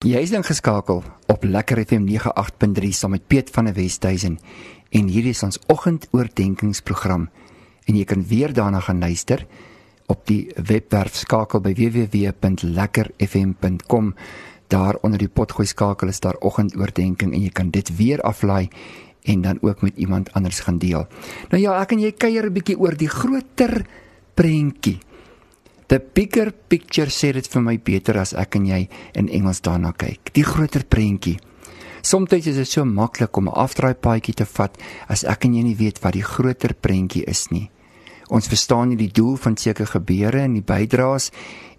Jy is ingeskakel op Lekker FM 98.3 saam met Piet van der Westhuizen. En hierdie is ons oggendoordenkingsprogram. En jy kan weer daarna gaan luister op die webwerf skakel by www.lekkerfm.com daar onder die potgooi skakel is daar oggendoordenking en jy kan dit weer aflaai en dan ook met iemand anders gaan deel. Nou ja, ek en jy kuier 'n bietjie oor die groter prentjie The bigger picture sê dit vir my beter as ek en jy in Engels daarna kyk. Die groter prentjie. Somstyds is dit so maklik om 'n afdraai paadjie te vat as ek en jy nie weet wat die groter prentjie is nie. Ons verstaan nie die doel van sekere gebeure en die bydraes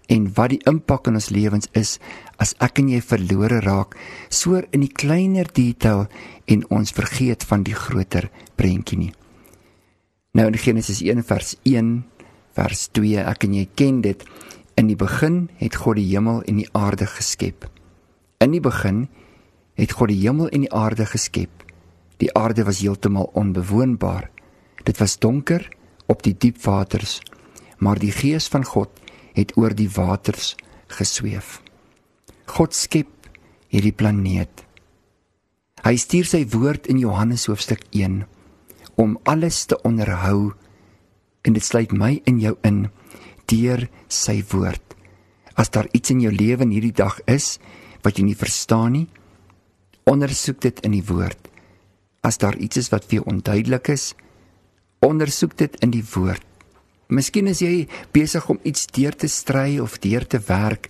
en wat die impak in ons lewens is as ek en jy verlore raak soor in die kleiner detail en ons vergeet van die groter prentjie nie. Nou in Genesis 1 vers 1 vers 2 ek en jy ken dit. In die begin het God die hemel en die aarde geskep. In die begin het God die hemel en die aarde geskep. Die aarde was heeltemal onbewoonbaar. Dit was donker op die diep waters maar die gees van God het oor die waters gesweef. God skep hierdie planeet. Hy stuur sy woord in Johannes hoofstuk 1 om alles te onderhou en dit sluit my in jou in deur sy woord. As daar iets in jou lewe in hierdie dag is wat jy nie verstaan nie, ondersoek dit in die woord. As daar iets is wat vir onduidelik is, ondersoek dit in die woord. Miskien is jy besig om iets deur te stry of deur te werk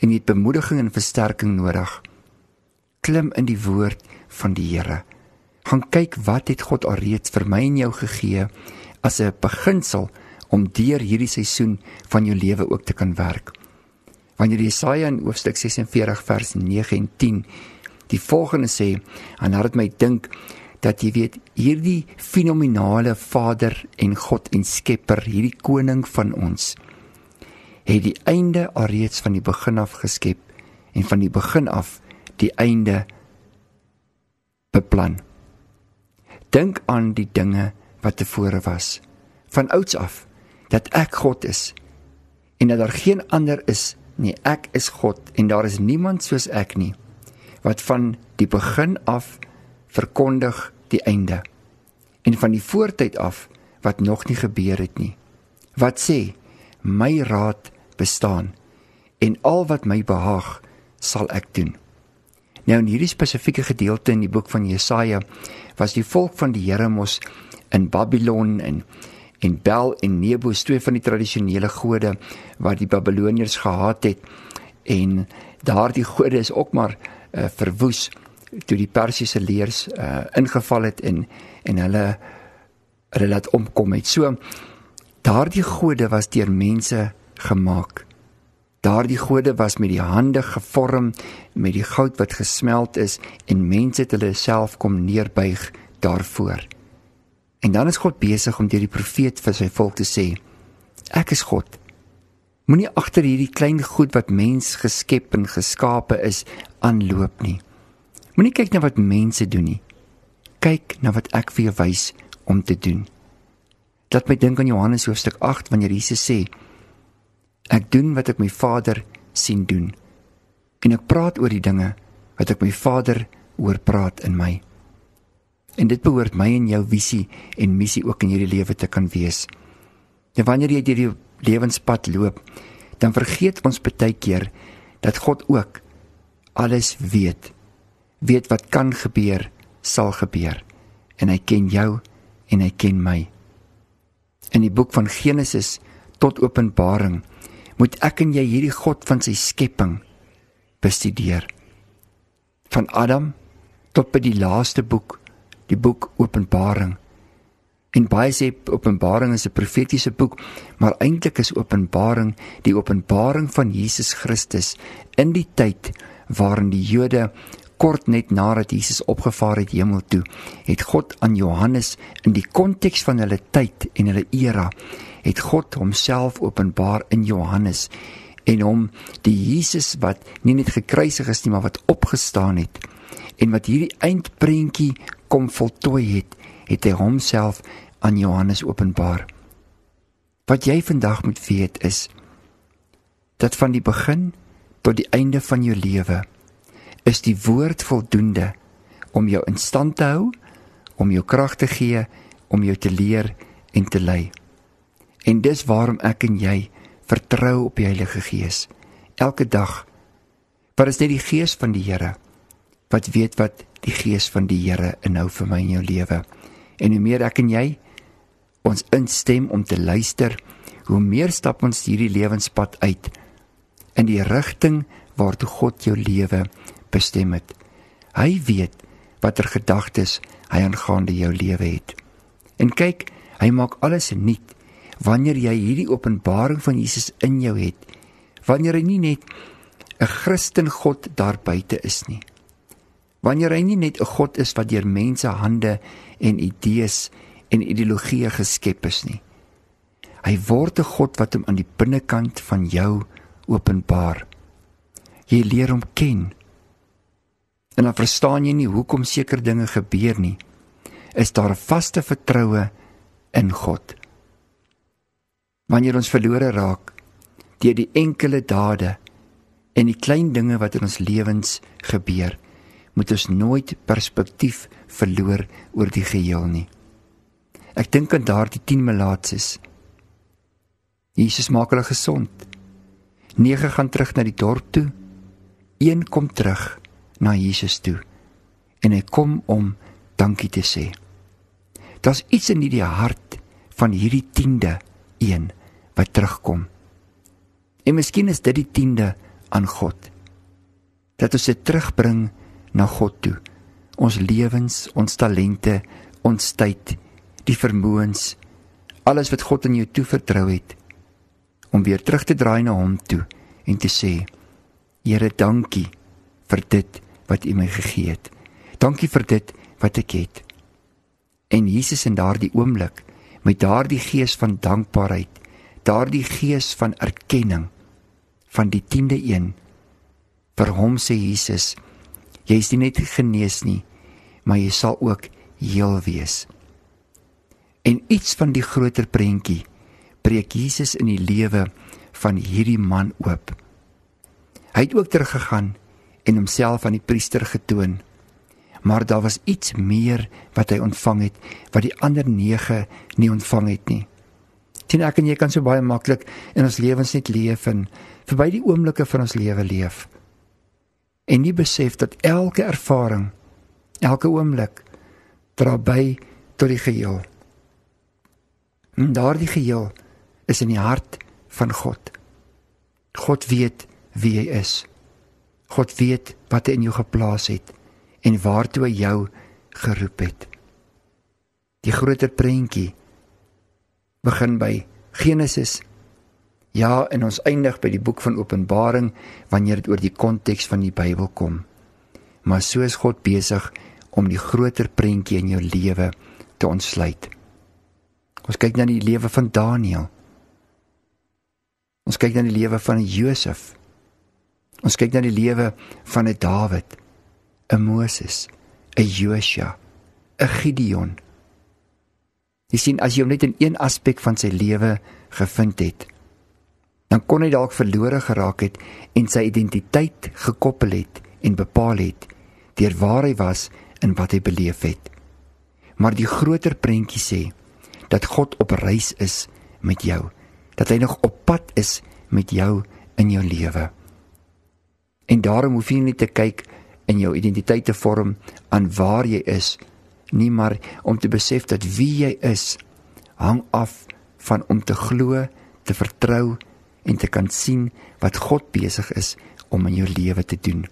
en jy het bemoediging en versterking nodig. Klim in die woord van die Here. Gaan kyk wat het God alreeds vir my en jou gegee as 'n beginsel om deur hierdie seisoen van jou lewe ook te kan werk. Wanneer Jesaja in hoofstuk 46 vers 9 en 10 die volgende sê, en laat dit my dink dat jy weet hierdie fenominale Vader en God en Skepper, hierdie koning van ons het die einde alreeds van die begin af geskep en van die begin af die einde beplan. Dink aan die dinge wat tevore was van ouds af dat ek God is en dat daar geen ander is nie. Ek is God en daar is niemand soos ek nie wat van die begin af verkondig die einde en van die voortyd af wat nog nie gebeur het nie. Wat sê my raad bestaan en al wat my behaag sal ek doen. Nou in hierdie spesifieke gedeelte in die boek van Jesaja was die volk van die Here mos in Babylon en en Bel en Nebo is twee van die tradisionele gode wat die Babiloniërs gehaat het en daardie gode is ook maar uh, verwoes toe die Persiese leers uh, ingeval het en en hulle hulle laat omkom het. So daardie gode was deur mense gemaak. Daardie gode was met die hande gevorm met die goud wat gesmelt is en mense het hulle self kom neerbuig daarvoor. En dan is God besig om deur die profeet vir sy volk te sê: Ek is God. Moenie agter hierdie klein goed wat mens geskep en geskape is aanloop nie. Moenie kyk na wat mense doen nie. Kyk na wat ek vir jou wys om te doen. Laat my dink aan Johannes hoofstuk 8 wanneer Jesus sê: Ek doen wat ek my Vader sien doen. En ek praat oor die dinge wat ek my Vader oor praat in my. En dit behoort my en jou visie en missie ook in hierdie lewe te kan wees. En wanneer jy hierdie lewenspad loop, dan vergeet ons baie keer dat God ook alles weet. Weet wat kan gebeur, sal gebeur. En hy ken jou en hy ken my. In die boek van Genesis tot Openbaring moet ek en jy hierdie God van sy skepping bestudeer. Van Adam tot by die laaste boek die boek Openbaring. En baie sê Openbaring is 'n profetiese boek, maar eintlik is Openbaring die openbaring van Jesus Christus in die tyd waarin die Jode kort net nadat Jesus opgevaar het hemel toe, het God aan Johannes in die konteks van hulle tyd en hulle era, het God homself openbaar in Johannes en hom die Jesus wat nie net gekruisig is nie, maar wat opgestaan het en wat hierdie eindprentjie kom voltooi het, het hy homself aan Johannes openbaar. Wat jy vandag moet weet is dat van die begin tot die einde van jou lewe is die woord voldoende om jou in stand te hou, om jou krag te gee, om jou te leer en te lei. En dis waarom ek en jy vertrou op die Heilige Gees elke dag. Want dit is net die Gees van die Here wat weet wat die Gees van die Here inhou vir my in jou lewe. En hoe meer ek en jy ons instem om te luister, hoe meer stap ons hierdie lewenspad uit in die rigting waartoe God jou lewe bestem het. Hy weet watter gedagtes hy aangaande jou lewe het. En kyk, hy maak alles nuut wanneer jy hierdie openbaring van Jesus in jou het. Wanneer hy nie net 'n Christen God daar buite is nie. Wanneer hy nie net 'n God is wat deur mense hande en idees en ideologieë geskep is nie. Hy word 'n God wat hom aan die binnekant van jou openbaar. Jy leer hom ken. En dan verstaan jy nie hoekom sekere dinge gebeur nie. Is daar 'n vaste vertroue in God? Wanneer ons verlore raak deur die enkele dade en die klein dinge wat in ons lewens gebeur, moet ons nooit perspektief verloor oor die geheel nie. Ek dink aan daardie 10 melaatses. Jesus maak hulle gesond. 9 gaan terug na die dorp toe. Een kom terug na Jesus toe en hy kom om dankie te sê. Daar's iets in hierdie hart van hierdie 10de een wat terugkom. En miskien is dit die 10de aan God. Dat ons dit terugbring na God toe. Ons lewens, ons talente, ons tyd, die vermoëns, alles wat God aan jou toevertrou het om weer terug te draai na hom toe en te sê: Here, dankie vir dit wat U my gegee het. Dankie vir dit wat ek het. En Jesus in daardie oomblik met daardie gees van dankbaarheid, daardie gees van erkenning van die 10de een vir hom sê Jesus jy is nie net genees nie maar jy sal ook heel wees en iets van die groter prentjie breek Jesus in die lewe van hierdie man oop hy het ook teruggegaan en homself aan die priester getoon. Maar daar was iets meer wat hy ontvang het wat die ander 9 nie ontvang het nie. Sien ek en jy kan so baie maklik in ons lewens net leef en verby die oomblikke van ons lewe leef. En nie besef dat elke ervaring, elke oomblik dra by tot die geheel. En daardie geheel is in die hart van God. God weet wie hy is. God weet wat hy in jou geplaas het en waartoe hy jou geroep het. Die groter prentjie begin by Genesis. Ja, en ons eindig by die boek van Openbaring wanneer dit oor die konteks van die Bybel kom. Maar so is God besig om die groter prentjie in jou lewe te ontsluit. Ons kyk na die lewe van Daniël. Ons kyk na die lewe van Josef. Ons kyk na die lewe van 'n Dawid, 'n Moses, 'n Josua, 'n Gideon. Jy sien as jy hom net in een aspek van sy lewe gevind het, dan kon hy dalk verlore geraak het en sy identiteit gekoppel het en bepaal het deur waar hy was en wat hy beleef het. Maar die groter prentjie sê dat God op reis is met jou, dat hy nog op pad is met jou in jou lewe. En daarom hoef jy nie te kyk in jou identiteit te vorm aan waar jy is nie maar om te besef dat wie jy is hang af van om te glo, te vertrou en te kan sien wat God besig is om in jou lewe te doen.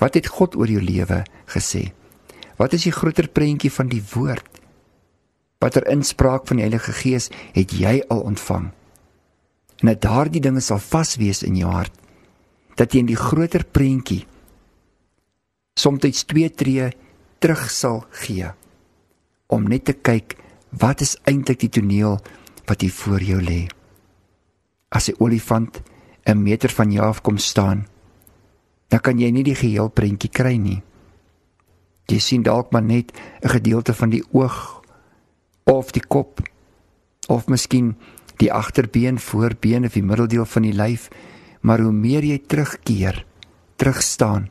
Wat het God oor jou lewe gesê? Wat is die groter prentjie van die woord? Watter inspraak van die Heilige Gees het jy al ontvang? En dat daardie dinge sal vas wees in jou hart dat jy in die groter prentjie soms twee tree terug sal gee om net te kyk wat is eintlik die toneel wat hier voor jou lê. As 'n olifant 'n meter van jou af kom staan, dan kan jy nie die geheel prentjie kry nie. Jy sien dalk maar net 'n gedeelte van die oog of die kop of miskien die agterbeen, voorbeen of die middeldeel van die lyf maar hoe meer jy terugkeer, terugstaan,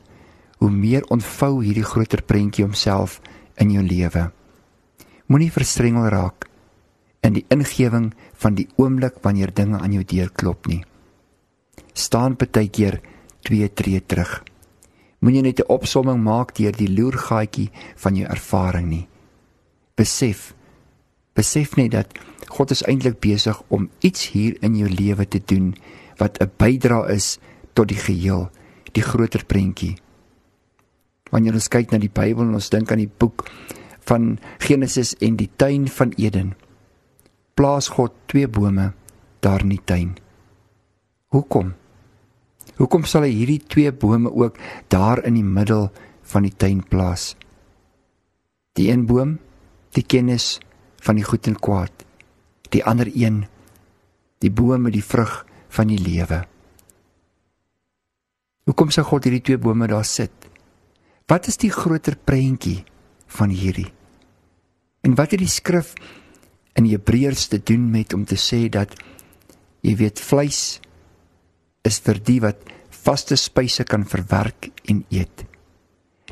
hoe meer ontvou hierdie groter prentjie homself in jou lewe. Moenie verstrengel raak in die ingewing van die oomblik wanneer dinge aan jou deur klop nie. Staan baie keer twee tree terug. Moenie net 'n opsomming maak deur die loergaatjie van jou ervaring nie. Besef besef net dat God is eintlik besig om iets hier in jou lewe te doen wat 'n bydra is tot die geheel, die groter prentjie. Wanneer ons kyk na die Bybel en ons dink aan die boek van Genesis en die tuin van Eden, plaas God twee bome daar in die tuin. Hoekom? Hoekom sal hy hierdie twee bome ook daar in die middel van die tuin plaas? Die een boom, die kennis van die goed en kwaad. Die ander een, die boom met die vrug van die lewe. Hoekom sê God hierdie twee bome daar sit? Wat is die groter prentjie van hierdie? En wat het die skrif in Hebreërs te doen met om te sê dat jy weet vleis is vir die wat vaste spyse kan verwerk en eet.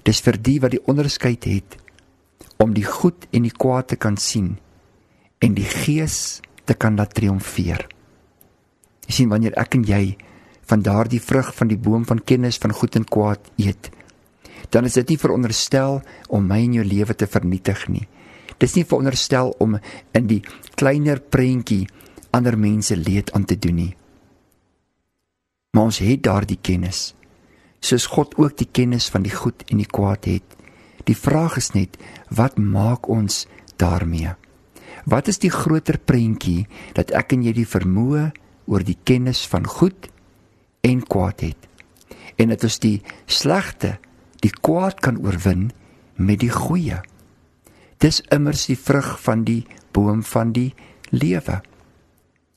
Dis vir die wat die onderskeid het om die goed en die kwaad te kan sien en die gees te kan laat triomfeer. Jy sien wanneer ek en jy van daardie vrug van die boom van kennis van goed en kwaad eet, dan is dit nie veronderstel om my en jou lewe te vernietig nie. Dis nie veronderstel om in die kleiner prentjie ander mense leed aan te doen nie. Maar ons het daardie kennis. Soos God ook die kennis van die goed en die kwaad het. Die vraag is net, wat maak ons daarmee? Wat is die groter prentjie dat ek en jy die vermoë oor die kennis van goed en kwaad het? En dat ons die slegte, die kwaad kan oorwin met die goeie. Dis immers die vrug van die boom van die lewe.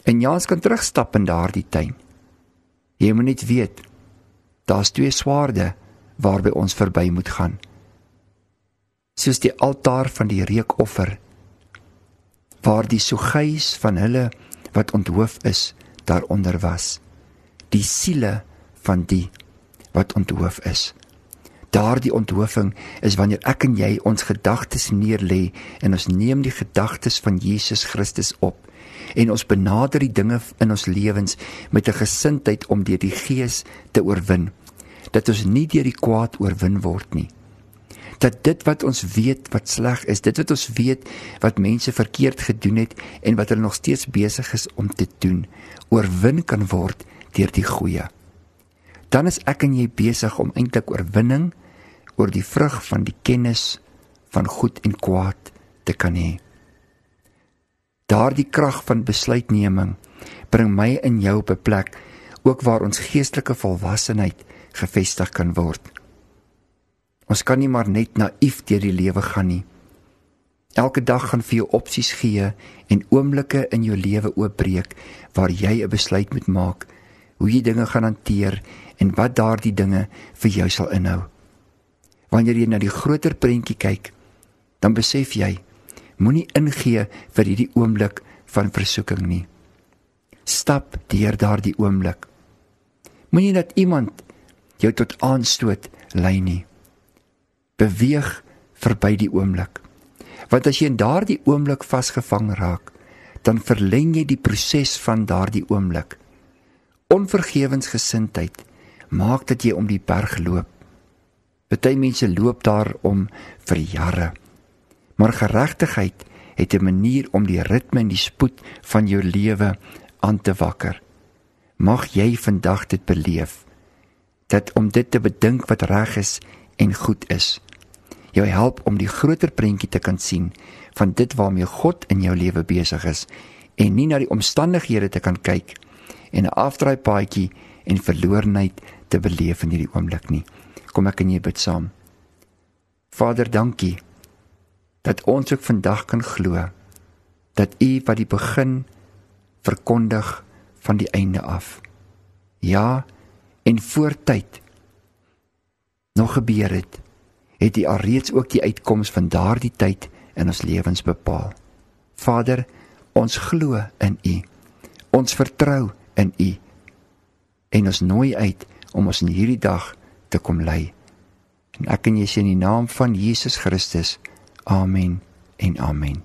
En Jans kan terugstap in daardie tuin. Jy moet net weet, daar's twee swaarde waarby ons verby moet gaan. Soos die altaar van die reukoffer waar die suggeis van hulle wat onthoof is daaronder was. Die siele van die wat onthoof is. Daardie onthofing is wanneer ek en jy ons gedagtes neerlê en ons neem die gedagtes van Jesus Christus op en ons benader die dinge in ons lewens met 'n gesindheid om deur die gees te oorwin dat ons nie deur die kwaad oorwin word nie dat dit wat ons weet wat sleg is, dit wat ons weet wat mense verkeerd gedoen het en wat hulle nog steeds besig is om te doen, oorwin kan word deur die goeie. Dan is ek en jy besig om eintlik oorwinning oor die vrug van die kennis van goed en kwaad te kan hê. Daardie krag van besluitneming bring my in jou op 'n plek ook waar ons geestelike volwassenheid gevestig kan word. Ons kan nie maar net naïef deur die lewe gaan nie. Elke dag gaan vir jou opsies gee en oomblikke in jou lewe oopbreek waar jy 'n besluit moet maak hoe jy dinge gaan hanteer en wat daardie dinge vir jou sal inhou. Wanneer jy na die groter prentjie kyk, dan besef jy moenie ingee vir hierdie oomblik van versoeking nie. Stap deur daardie oomblik. Moenie dat iemand jou tot aanstoot lei nie beweeg verby die oomblik. Want as jy in daardie oomblik vasgevang raak, dan verleng jy die proses van daardie oomblik. Onvergewensgesindheid maak dat jy om die berg loop. Party mense loop daar om vir jare. Maar geregtigheid het 'n manier om die ritme en die spoed van jou lewe aan te wakker. Mag jy vandag dit beleef dat om dit te bedink wat reg is en goed is jou help om die groter prentjie te kan sien van dit waarmee God in jou lewe besig is en nie na die omstandighede te kan kyk en 'n afdraai paadjie en verlorenheid te beleef in hierdie oomblik nie. Kom ek en jy bid saam. Vader, dankie dat ons ook vandag kan glo dat U wat die begin verkondig van die einde af. Ja, en voortyd nog gebeur het het U alreeds ook die uitkoms van daardie tyd in ons lewens bepaal. Vader, ons glo in U. Ons vertrou in U. En ons nooi uit om ons in hierdie dag te kom lei. En ek en jy sê in die naam van Jesus Christus. Amen en amen.